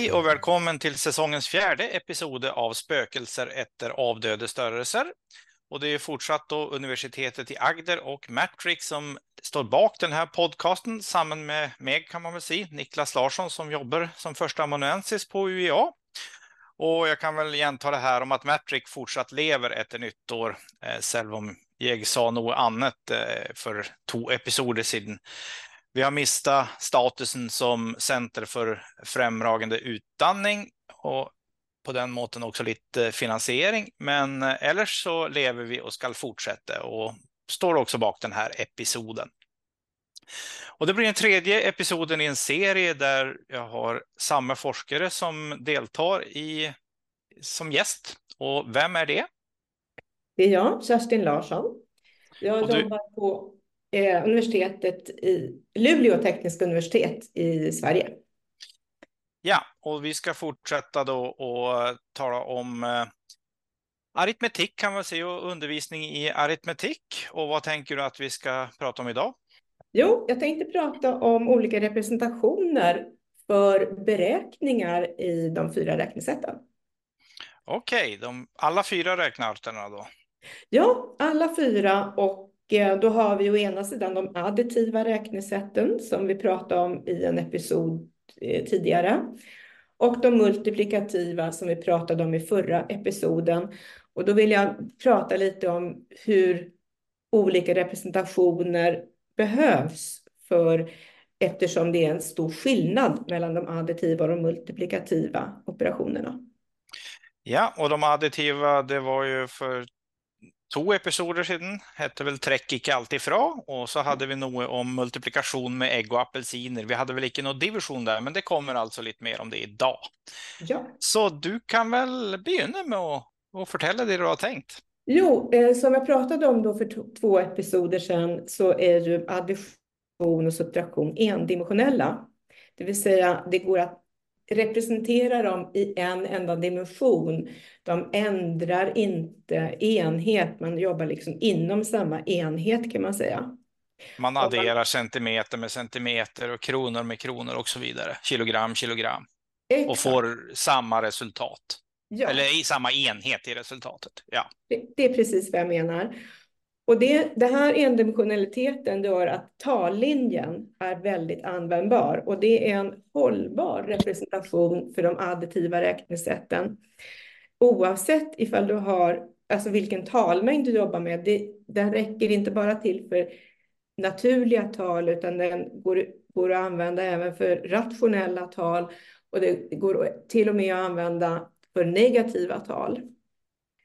Hej och välkommen till säsongens fjärde episod av Spökelser efter avdöde störelser. Och det är fortsatt då universitetet i Agder och Matrix som står bak den här podcasten samman med mig kan man väl säga, Niklas Larsson som jobbar som första amanuensis på UEA. Och jag kan väl genta det här om att Matrix fortsatt lever efter nyttår, eh, även om jag sa något annat eh, för två episoder sedan. Vi har mistat statusen som center för främragande utdanning och på den måten också lite finansiering. Men eh, ellers så lever vi och ska fortsätta och står också bak den här episoden. Och det blir den tredje episoden i en serie där jag har samma forskare som deltar i, som gäst. Och vem är det? Det är jag, Kerstin Larsson. Jag du... jobbar på eh, universitetet i Luleå tekniska universitet i Sverige. Ja, och vi ska fortsätta då och tala om eh, aritmetik kan man säga och undervisning i aritmetik. Och vad tänker du att vi ska prata om idag? Jo, jag tänkte prata om olika representationer för beräkningar i de fyra räknesätten. Okej, okay, alla fyra räknearterna då? Ja, alla fyra och Eh, då har vi å ena sidan de additiva räknesätten som vi pratade om i en episod eh, tidigare och de multiplikativa som vi pratade om i förra episoden. Och då vill jag prata lite om hur olika representationer behövs för eftersom det är en stor skillnad mellan de additiva och de multiplikativa operationerna. Ja, och de additiva, det var ju för två episoder sedan, hette väl Träck icke alltid fra och så hade vi något om multiplikation med ägg och apelsiner. Vi hade väl inte någon division där, men det kommer alltså lite mer om det idag. Ja. Så du kan väl börja med att, att förtälla det du har tänkt. Jo, eh, som jag pratade om då för två episoder sedan så är ju addition och subtraktion endimensionella. Det vill säga, det går att representera dem i en enda dimension. De ändrar inte enhet, man jobbar liksom inom samma enhet kan man säga. Man adderar man... centimeter med centimeter och kronor med kronor och så vidare. Kilogram, kilogram. Exakt. Och får samma resultat. Ja. Eller i samma enhet i resultatet. Ja. Det, det, är precis vad jag menar. Och det, det här endimensionaliteten gör att tallinjen är väldigt användbar och det är en hållbar representation för de additiva räknesätten. Oavsett ifall du har, alltså vilken talmängd du jobbar med, det, den räcker inte bara till för naturliga tal utan den går, går att använda även för rationella tal och det går till och med att använda för negativa tal.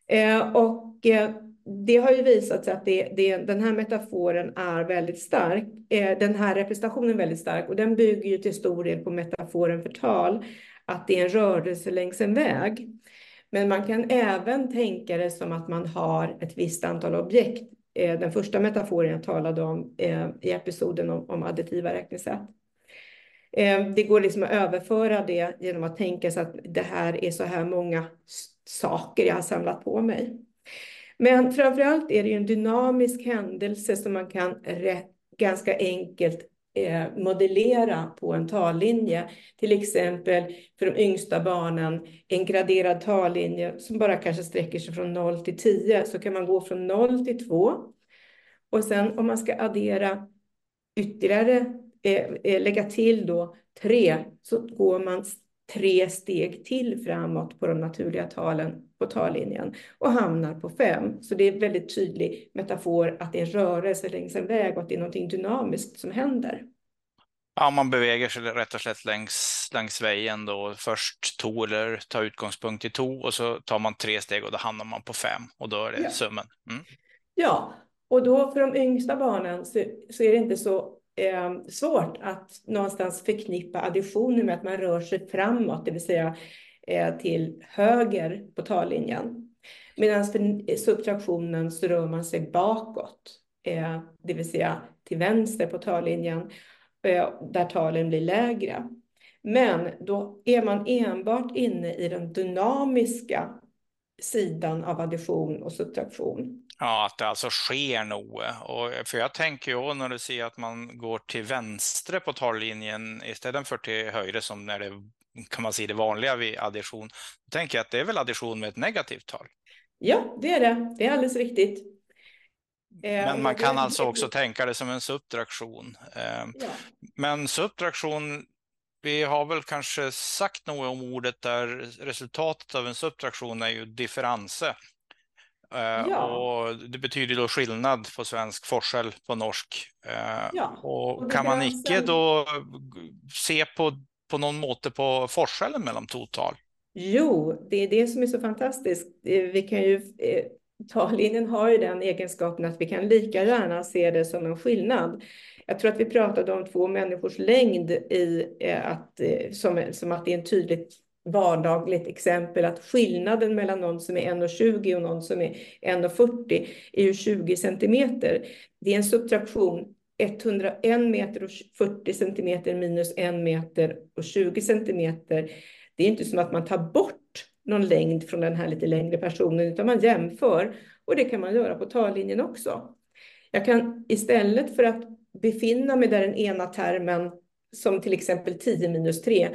Eh, och eh, det har ju visat sig att det, det, den här metaforen är väldigt stark. Eh, den här representationen är väldigt stark och den bygger ju till stor del på metaforen för tal, att det är en rörelse längs en väg. Men man kan även tänka det som att man har ett visst antal objekt. Eh, den första metaforen jag talade om eh, i episoden om, om additiva räknesätt. Eh, det går liksom att överföra det genom att tänka sig att det här är så här många saker jag har samlat på mig. Men framför allt är det ju en dynamisk händelse som man kan ganska enkelt eh, modellera på en tallinje. Till exempel för de yngsta barnen en graderad tallinje som bara kanske sträcker sig från 0 till 10 så kan man gå från 0 till 2. Och sen om man ska addera ytterligare, eh, eh lägga till då 3 så går man tre steg till framåt på de naturliga talen på tallinjen och hamnar på fem. Så det är en väldigt tydlig metafor att det är en rörelse längs en väg och att det är någonting dynamiskt som händer. Ja, man beväger sig rätt och slätt längs, längs vägen då. Först to eller ta utgångspunkt i to och så tar man tre steg och då hamnar man på fem och då är det ja. summan. Mm. Ja, och då för de yngsta barnen så, så är det inte så eh, svårt att någonstans förknippa additioner med att man rör sig framåt, det vill säga Eh, till höger på tallinjen. Medan för subtraktionen så rör man sig bakåt, eh, det vill säga till vänster på tallinjen, eh, där talen blir lägre. Men då är man enbart inne i den dynamiska sidan av addition och subtraktion. Ja, att det alltså sker nog. Och, eh, för jag tänker ju när du säger att man går till vänster på tallinjen istället för till höger som när det kan man säga det vanliga vid addition. Då tänker jag att det är väl addition med ett negativt tal. Ja, det är det. Det är alldeles riktigt. Eh, men man kan alltså också tänka det som en subtraktion. Eh, ja. Men subtraktion, vi har väl kanske sagt något om ordet där resultatet av en subtraktion är ju differense. Eh, ja. Och det betyder då skillnad på svensk forskel på norsk. Ja. Och, och kan man icke då se på, på någon måte på forskellen mellan total? Jo, det är det som är så fantastiskt. Eh, vi kan ju eh, tallinjen har ju den egenskapen att vi kan lika gärna se det som en skillnad. Jag tror att vi pratade om två människors längd i eh, att, som, som att det är en tydligt vardagligt exempel att skillnaden mellan någon som är 1,20 och någon som är 1,40 är ju 20 centimeter. Det är en subtraktion 101 meter och 40 centimeter minus 1 meter och 20 centimeter. Det är inte som att man tar bort någon längd från den här lite längre personen, utan man jämför. Och det kan man göra på tallinjen också. Jag kan istället för att befinna mig där den ena termen, som till exempel 10 minus 3,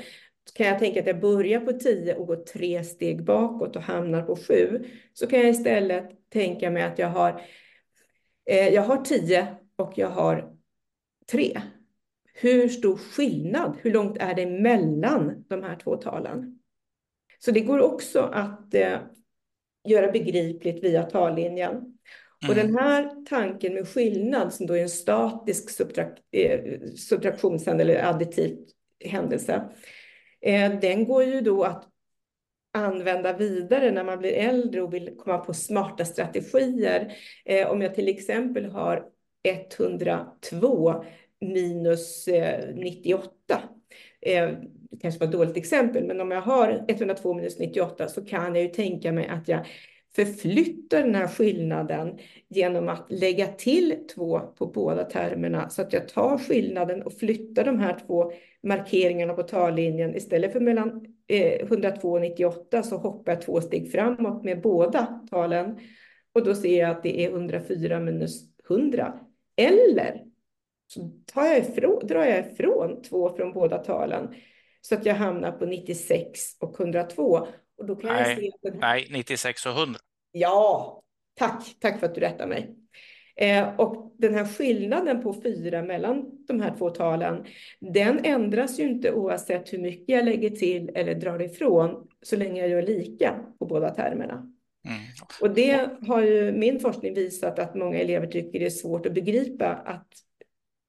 kan jag tänka att jag börjar på 10 och går tre steg bakåt och hamnar på 7. Så kan jag istället tänka mig att jag har, eh, jag har 10 och jag har 3. Hur stor skillnad, hur långt är det mellan de här två talen? Så det går också att eh, göra begripligt via tallinjen. Mm. Och den här tanken med skillnad, som då är en statisk subtrak eh, subtraktionshändelse eller additiv händelse, eh, den går ju då att använda vidare när man blir äldre och vill komma på smarta strategier. Eh, om jag till exempel har 102 minus eh, 98 eh, det kanske var ett dåligt exempel, men om jag har 102 minus 98 så kan jag ju tänka mig att jag förflyttar den här skillnaden genom att lägga till två på båda termerna så att jag tar skillnaden och flyttar de här två markeringarna på tallinjen. Istället för mellan eh, 102 och 98 så hoppar jag två steg framåt med båda talen och då ser jag att det är 104 minus 100. Eller så tar jag ifrån, drar jag ifrån två från båda talen så att jag hamnar på 96 och 102. Och då kan nej, jag se den... nej, 96 och 100. Ja, tack. Tack för att du rättar mig. Eh, och den här skillnaden på fyra mellan de här två talen, den ändras ju inte oavsett hur mycket jag lägger till eller drar ifrån, så länge jag gör lika på båda termerna. Mm. Och det har ju min forskning visat att många elever tycker det är svårt att begripa att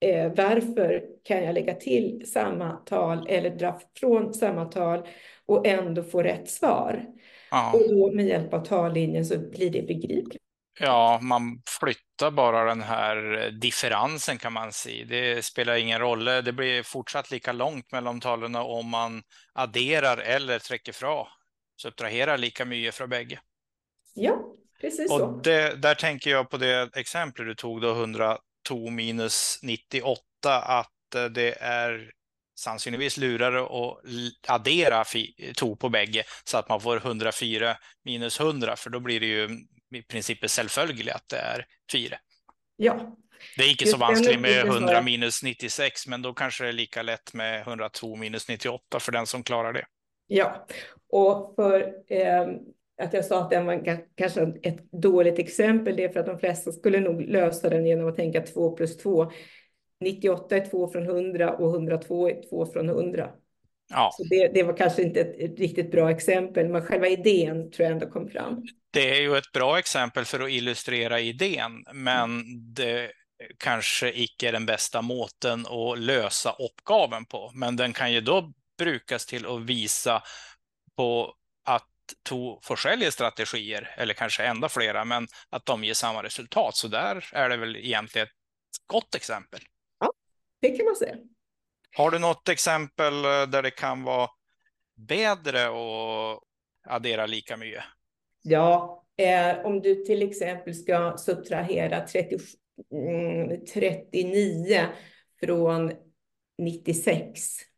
eh, varför kan jag lägga till samma tal eller dra från samma tal och ändå få rätt svar? Ja. Och då med hjälp av tallinjen så blir det begripligt. Ja, man flyttar bara den här differensen kan man säga. Det spelar ingen roll. Det blir fortsatt lika långt mellan talen om man adderar eller träcker fra. Subtraherar lika mycket från bägge. Ja, precis och så. Det, där tänker jag på det exempel du tog då, 100 2 minus 98 att eh, det är sannsynligtvis lurare att addera to på bägge så att man får 104 minus 100 för då blir det ju i princip självföljd att det är 4. Ja. Det är inte så vanskligt med 100 minus 96 men då kanske det är lika lätt med 102 minus 98 för den som klarar det. Ja, och för eh, att jag sa att den var kanske ett dåligt exempel, det är för att de flesta skulle nog lösa den genom att tänka 2 plus 2. 98 är 2 från 100 och 102 är 2 från 100. Ja. Så det, det var kanske inte ett riktigt bra exempel, men själva idén tror jag ändå kom fram. Det är ju ett bra exempel för att illustrera idén, men det kanske icke är den bästa måten att lösa uppgaven på. Men den kan ju då brukas till att visa på två forskjellige strategier, eller kanske ända flera, men att de ger samma resultat. Så där är det väl egentligen ett gott exempel. Ja, det kan man säga. Har du något exempel eh, där det kan vara bättre att addera lika mycket? Ja, eh, om du till exempel ska subtrahera 30, mm, 39 från 96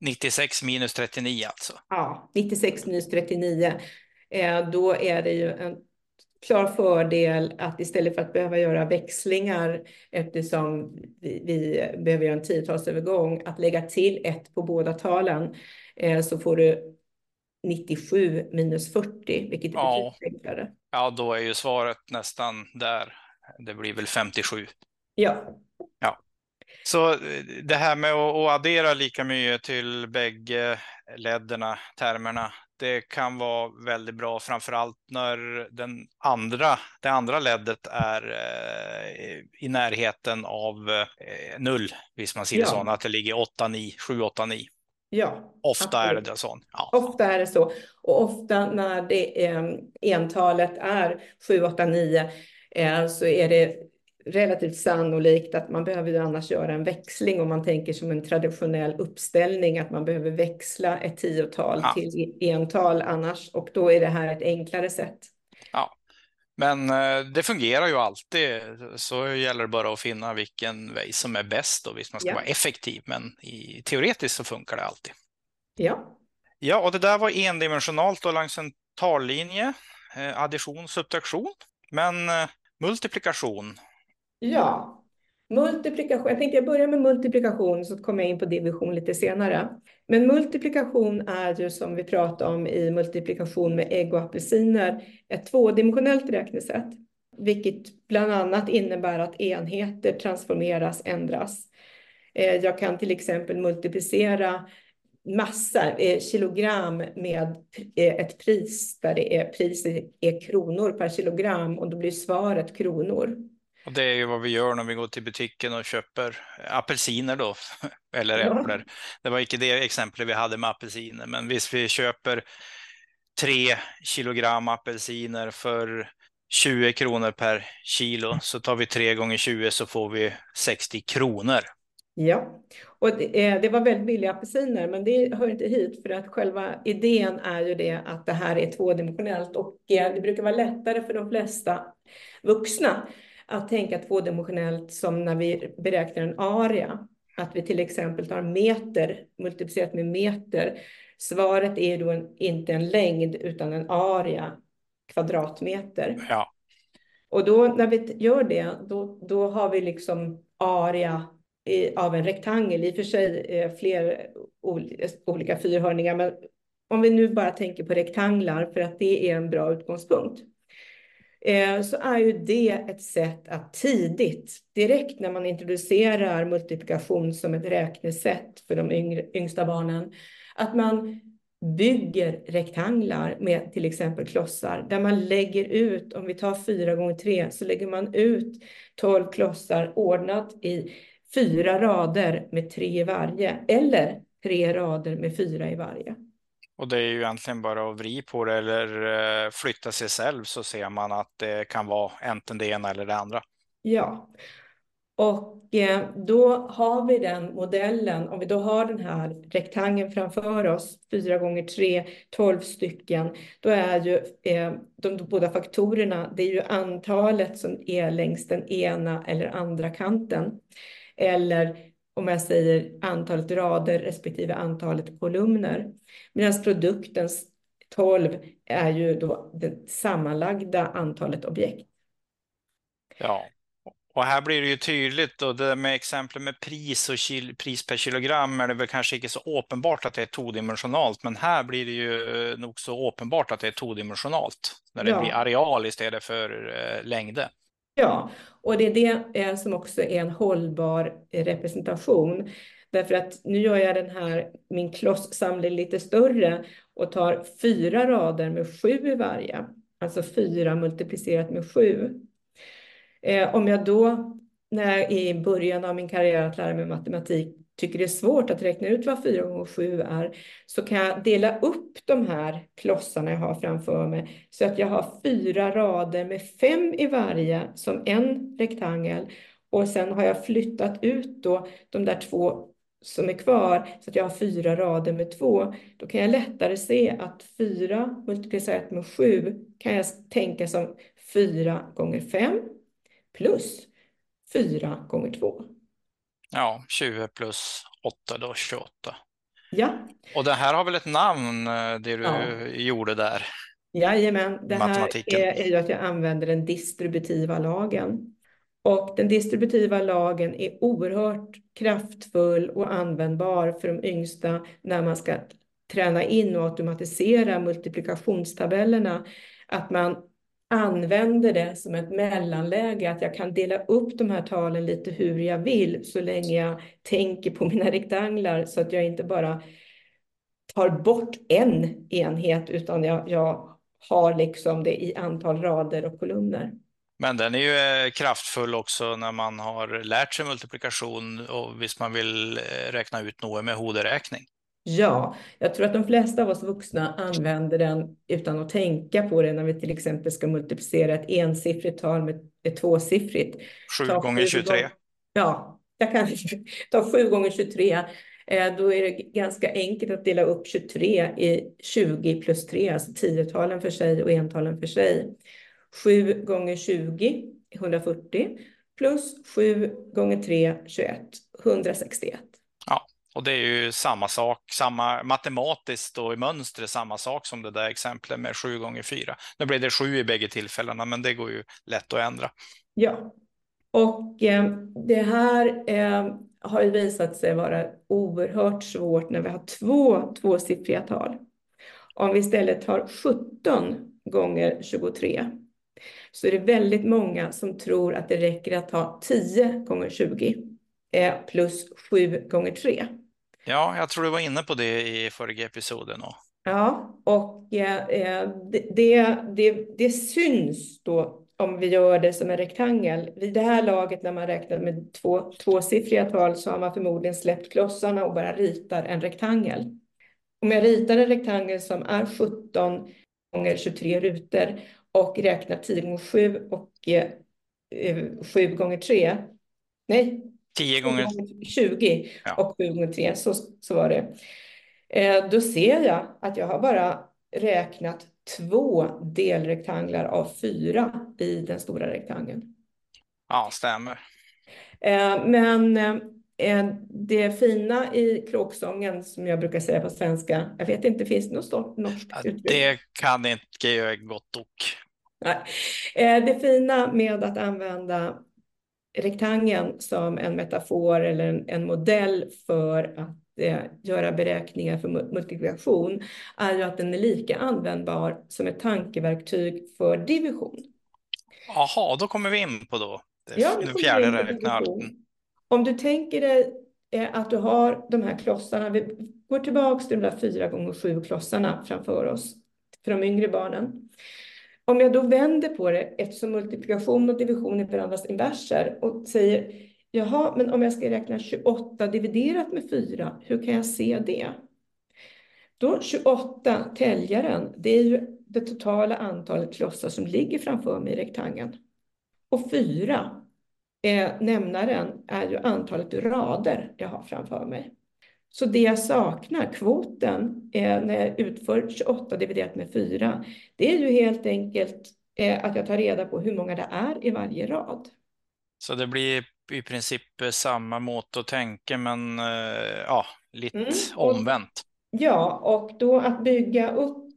96 minus 39 alltså? Ja, 96 minus 39. Eh, då är det ju en klar fördel att istället för att behöva göra växlingar eftersom vi, vi behöver göra en tiotalsövergång, att lägga till ett på båda talen eh, så får du 97 minus 40, vilket är ja. enklare. Ja, då är ju svaret nästan där. Det blir väl 57. Ja. Så eh, det här med att addera lika mycket till bägge ledderna, termerna, det kan vara väldigt bra, framför allt när den andra, det andra leddet är eh, i närheten av eh, null, visst man ser ja. så, att det ligger 8, 9, 7, 8, 9. Ja, ofta absolut. är det så. Ja. Ofta är det så. Och ofta när det är, entalet är 7, 8, 9 så är det relativt sannolikt att man behöver ju annars göra en växling om man tänker som en traditionell uppställning att man behöver växla ett tiotal ja. till ental annars och då är det här ett enklare sätt. Ja, men eh, det fungerar ju alltid så gäller det bara att finna vilken väg som är bäst och visst man ska ja. vara effektiv men i teoretiskt så funkar det alltid. Ja. Ja, och det där var endimensionalt och längs en tallinje, eh, addition, subtraktion. Men eh, multiplikation, Mm. Ja, multiplikation. Jag tänkte jag börjar med multiplikation så kommer jag in på division lite senare. Men multiplikation är ju som vi pratade om i multiplikation med ägg och apelsiner ett tvådimensionellt räknesätt, vilket bland annat innebär att enheter transformeras, ändras. Eh, jag kan till exempel multiplicera massa, eh, kilogram med eh, ett pris där det är, priset är kronor per kilogram och då blir svaret kronor. Och det är ju vad vi gör när vi går till butiken och köper apelsiner då, eller äpplen. Det var inte det exemplet vi hade med apelsiner, men visst vi köper tre kilogram apelsiner för 20 kronor per kilo, så tar vi tre gånger 20 så får vi 60 kronor. Ja, och det, eh, det, var väldigt billiga apelsiner, men det hör inte hit för att själva idén är ju det att det här är tvådimensionellt och eh, det brukar vara lättare för de flesta vuxna att tänka tvådimensionellt som när vi beräknar en area. Att vi till exempel tar meter multiplicerat med meter. Svaret är då en, inte en längd utan en area, kvadratmeter. Ja. Och då när vi gör det, då, då har vi liksom area i, av en rektangel, i och för sig eh, fler olika fyrhörningar, men om vi nu bara tänker på rektanglar för att det är en bra utgångspunkt. Eh, så är ju det ett sätt att tidigt, direkt när man introducerar multiplikation som ett räknesätt för de yngre, yngsta barnen, att man bygger rektanglar med till exempel klossar där man lägger ut, om vi tar fyra gånger tre, så lägger man ut tolv klossar ordnat i fyra rader med tre i varje eller tre rader med fyra i varje. Och det är ju egentligen bara att vrida på det eller eh, flytta sig själv så ser man att det kan vara enten det ena eller det andra. Ja, och eh, då har vi den modellen, om vi då har den här rektangeln framför oss, 4 gånger 3, 12 stycken, då är ju eh, de båda faktorerna, det är ju antalet som är längs den ena eller andra kanten. Eller om jag säger antalet rader respektive antalet kolumner. Medan produktens 12 är ju då det sammanlagda antalet objekt. Ja, och här blir det ju tydligt och det med exempel med pris och kil, pris per kilogram är det väl kanske inte så uppenbart att det är tvådimensionalt, men här blir det ju eh, nog så uppenbart att det är tvådimensionalt när det ja. blir areal istället för eh, längder. Ja, och det är det eh, som också är en hållbar eh, representation. Därför att nu gör jag den här, min klosssamling lite större och tar fyra rader med sju i varje. Alltså fyra multiplicerat med sju. Eh, om jag då, när jag i början av min karriär att lära mig matematik, tycker det är svårt att räkna ut vad 4 gånger 7 är, så kan jag dela upp de här klossarna jag har framför mig så att jag har fyra rader med fem i varje som en rektangel och sen har jag flyttat ut då de där två som är kvar så att jag har fyra rader med två. Då kan jag lättare se att fyra multiplicerat med sju kan jag tänka som fyra gånger fem plus fyra gånger två. Ja, 20 plus 8 då, 28. Ja. Och det här har väl ett namn, eh, det du ja. gjorde där? Jajamän, det här är, är att jag använder den distributiva lagen. Och den distributiva lagen är oerhört kraftfull och användbar för de yngsta när man ska träna in och automatisera multiplikationstabellerna. Att man använder det som ett mellanläge, att jag kan dela upp de här talen lite hur jag vill så länge jag tänker på mina rektanglar så att jag inte bara tar bort en enhet utan jag, jag har liksom det i antal rader och kolumner. Men den är ju eh, kraftfull också när man har lärt sig multiplikation och visst man vill eh, räkna ut något med hoderäkning. Ja, jag tror att de flesta av oss vuxna använder den utan att tänka på det när vi till exempel ska multiplicera ett ensiffrigt tal med ett tvåsiffrigt. 7 gånger 23. Ja, jag kan ta 7 gånger 23. Eh, då är det ganska enkelt att dela upp 23 i 20 plus 3, alltså tiotalen för sig och entalen för sig. 7 gånger 20, 140, plus 7 gånger 3, 21, 161. Och det är ju samma sak, samma matematiskt och i mönstret samma sak som det där exemplet med 7 gånger 4. Nu blir det 7 i bägge tillfällena, men det går ju lätt att ändra. Ja, och eh, det här eh, har ju visat sig vara oerhört svårt när vi har två tvåsiffriga tal. Om vi istället har 17 gånger 23 så är det väldigt många som tror att det räcker att ha 10 gånger 20 eh, plus 7 gånger 3. Ja, jag tror du var inne på det i förra episoden. Och... Ja, och eh, eh, det, det, det, det syns då om vi gör det som en rektangel. Vid det här laget när man räknar med två, tvåsiffriga tal så har man förmodligen släppt klossarna och bara ritar en rektangel. Om jag ritar en rektangel som är 17 gånger 23 rutor och räknar 10 gånger 7 och eh, 7 gånger 3. Nej, 10 gånger 20 ja. och 7 gånger 3, så, så var det. Eh, då ser jag att jag har bara räknat två delrektanglar av fyra i den stora rektangeln. Ja, stämmer. Eh, men eh, det fina i kråksången, som jag brukar säga på svenska, jag vet inte, finns det något norskt uttryck? Det kan inte jag gott och. Eh, det fina med att använda rektangeln som en metafor eller en, en modell för att eh, göra beräkningar för multiplikation är ju att den är lika användbar som ett tankeverktyg för division. Jaha, då kommer vi in på då ja, den fjärde räknearten. Om du tänker dig eh, att du har de här klossarna, vi går tillbaka till de där fyra gånger sju klossarna framför oss för de yngre barnen. Om jag då vänder på det, eftersom multiplikation och division är varandras inverser och säger jaha, men om jag ska räkna 28 dividerat med 4, hur kan jag se det? Då 28, täljaren, det är ju det totala antalet klossar som ligger framför mig i rektangeln. Och 4, eh, nämnaren, är ju antalet rader jag har framför mig. Så det jag saknar, kvoten, eh, när jag utför 28 dividerat med 4, det är ju helt enkelt eh, att jag tar reda på hur många det är i varje rad. Så det blir i princip samma mått att tänka, men eh, ja, lite mm. omvänt. Ja, och då att bygga upp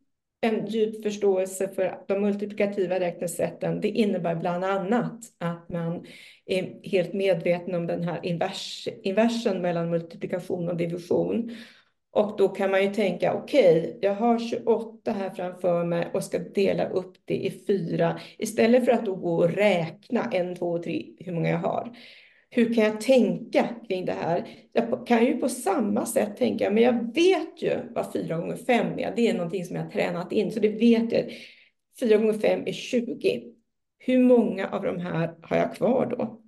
en djup förståelse för de multiplikativa räknesätten, det innebär bland annat att man är helt medveten om den här invers, inversen mellan multiplikation och division. Och då kan man ju tänka, okej, okay, jag har 28 här framför mig och ska dela upp det i fyra. Istället för att då gå och räkna en, två, tre, hur många jag har. Hur kan jag tänka kring det här? Jag kan ju på samma sätt tänka, men jag vet ju vad 4 gånger 5 är. Det är någonting som jag har tränat in, så det vet jag. 4 gånger 5 är 20. Hur många av de här har jag kvar då?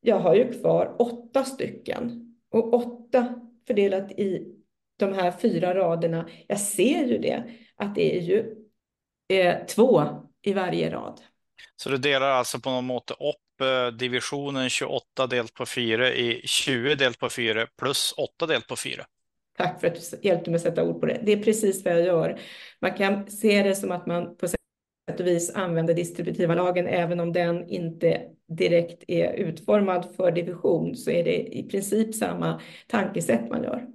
Jag har ju kvar åtta stycken och åtta fördelat i de här fyra raderna. Jag ser ju det, att det är ju eh, två i varje rad. Så du delar alltså på något mått upp divisionen 28 delat på 4 i 20 delat på 4 plus 8 delat på 4. Tack för att du hjälpte mig att sätta ord på det. Det är precis vad jag gör. Man kan se det som att man på sätt och vis använder distributiva lagen, även om den inte direkt är utformad för division, så är det i princip samma tankesätt man gör.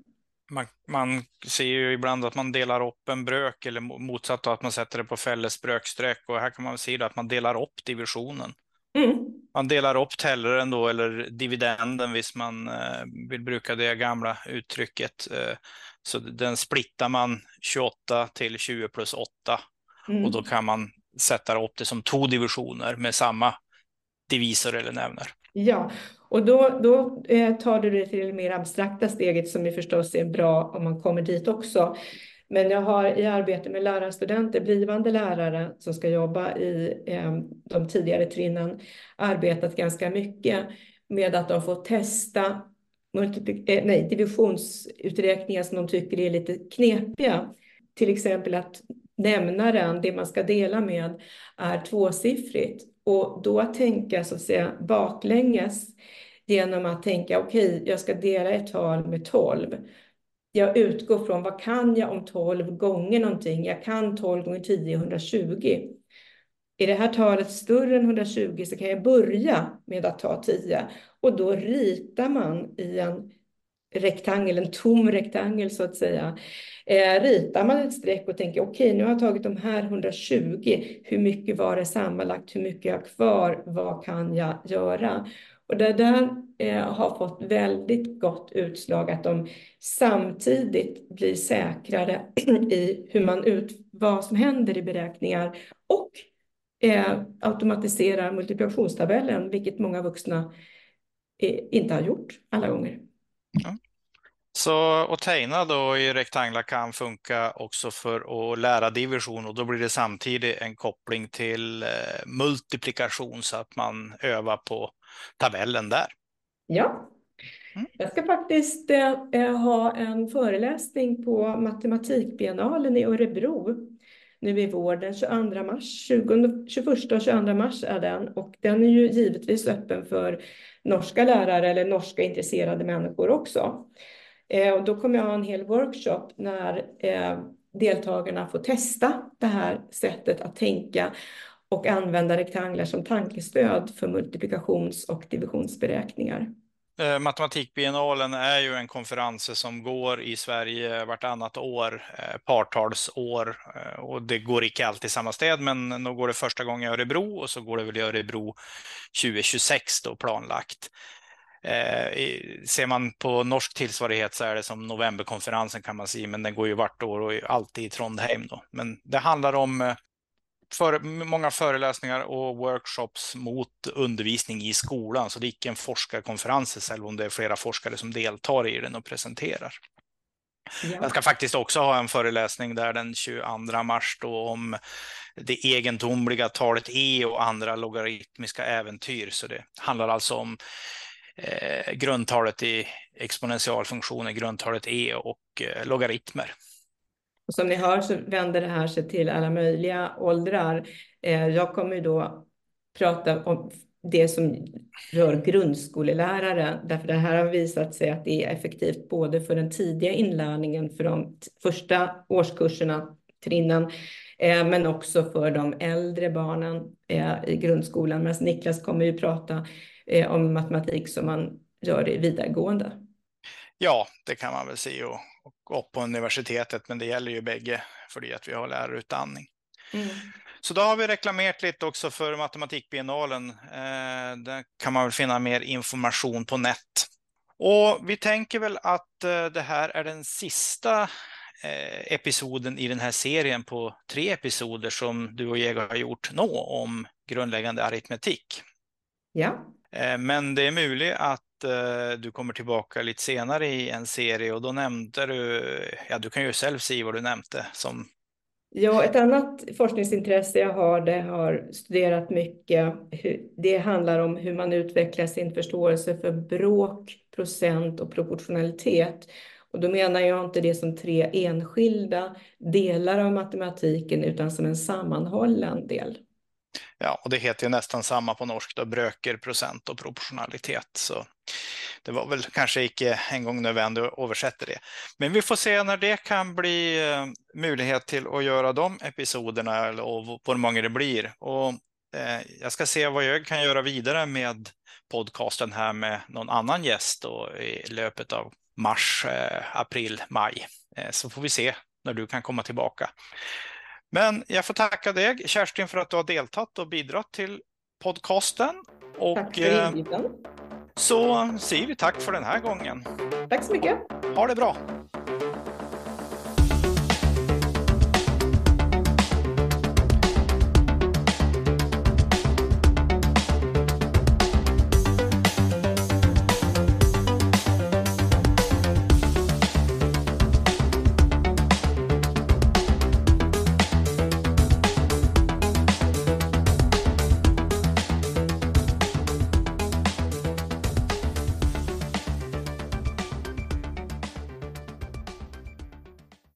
man, man ser ju ibland att man delar upp en brök eller motsatt att man sätter det på fälles bröksträck och här kan man se att man delar upp divisionen. Mm. Man delar upp telleren då eller dividenden hvis man eh, vill bruka det gamla uttrycket. Eh, så den splittar man 28 till 20 plus 8 mm. och då kan man sätta upp det som två divisioner med samma divisor eller nämner. Ja, och då, då eh, tar du det till det mer abstrakta steget som ju förstås är bra om man kommer dit också. Men jag har i arbete med lärarstudenter, blivande lärare som ska jobba i eh, de tidigare trinnen, arbetat ganska mycket med att de får testa eh, nej, divisionsuträkningar som de tycker är lite knepiga. Till exempel att nämnaren, det man ska dela med, är tvåsiffrigt. Och då att tänka så att säga baklänges genom att tänka okej, okay, jag ska dela ett tal med 12. Jag utgår från vad kan jag om 12 gånger någonting? Jag kan 12 gånger 10 är 120. Är det här talet större än 120 så kan jag börja med att ta 10 och då ritar man i en rektangel, en tom rektangel så att säga. Eh, ritar man ett streck och tänker okej, okay, nu har jag tagit de här 120. Hur mycket var det sammanlagt? Hur mycket har jag kvar? Vad kan jag göra? Och det där Eh, har fått väldigt gott utslag att de samtidigt blir säkrare i hur man ut, vad som händer i beräkningar och eh, automatiserar multiplikationstabellen, vilket många vuxna eh, inte har gjort alla gånger. Ja. Så att tegna då i rektanglar kan funka också för att lära division och då blir det samtidigt en koppling till eh, multiplikation så att man övar på tabellen där. Ja, mm. jag ska faktiskt eh, eh, ha en föreläsning på matematikbiennalen i Örebro nu i vår, den 22 mars, 20, 21 och 22 mars är den och den är ju givetvis öppen för norska lärare eller norska intresserade människor också. Eh, och då kommer jag ha en hel workshop när eh, deltagarna får testa det här sättet att tänka och använda rektanglar som tankestöd för multiplikations och divisionsberäkningar. Eh, Matematikbiennalen är ju en konferens som går i Sverige vartannat år, eh, partalsår. Eh, och det går inte alltid i samma städ, men då går det första gången i Örebro och så går det väl i Örebro 2026 då planlagt. Eh, ser man på norsk tillsvarighet så är det som novemberkonferensen kan man säga, men den går ju vart år och alltid i Trondheim. Då. Men det handlar om eh, för, många föreläsningar och workshops mot undervisning i skolan. Så det är inte en forskarkonferens, även om det är flera forskare som deltar i den och presenterar. Ja. Jag ska faktiskt också ha en föreläsning där den 22 mars då om det egendomliga talet e och andra logaritmiska äventyr. Så det handlar alltså om eh, grundtalet i exponentialfunktionen, grundtalet e och eh, logaritmer. Och som ni hör så vänder det här sig till alla möjliga åldrar. Eh, jag kommer ju då prata om det som rör grundskolelärare, därför det här har visat sig att det är effektivt både för den tidiga inlärningen för de första årskurserna, trinnen, eh, men också för de äldre barnen eh, i grundskolan. Men Niklas kommer ju prata om matematik som man gör i vidaregående. Ja, det kan man väl se och, och upp på universitetet, men det gäller ju bägge för det att vi har lärarutbildning. Mm. Så då har vi reklamerat lite också för matematikbiennalen. Eh, där kan man väl finna mer information på nät. Och vi tänker väl att eh, det här är den sista eh, episoden i den här serien på tre episoder som du och jag har gjort nå om grundläggande aritmetik. Ja. Eh, men det är möjligt att eh, du kommer tillbaka lite senare i en serie och då nämnde du, ja du kan ju själv säga vad du nämnde som Ja, ett annat forskningsintresse jag har, det har studerat mycket. Det handlar om hur man utvecklar sin förståelse för bråk, procent och proportionalitet. Och då menar jag inte det som tre enskilda delar av matematiken, utan som en sammanhållen del. Ja, och det heter ju nästan samma på norsk då, bröker, procent och proportionalitet. Så det var väl kanske inte en gång nödvändigt att översätta det. Men vi får se när det kan bli eh, möjlighet till att göra de episoderna och hur många det blir. Och eh, jag ska se vad jag kan göra vidare med podcasten här med någon annan gäst då, i löpet av mars, eh, april, maj. Så får vi se när du kan komma tillbaka. Men jag får tacka dig, Kerstin, för att du har deltagit och bidragit till podcasten. Och, tack för inbjudan. Så säger vi tack för den här gången. Tack så mycket. Ha det bra.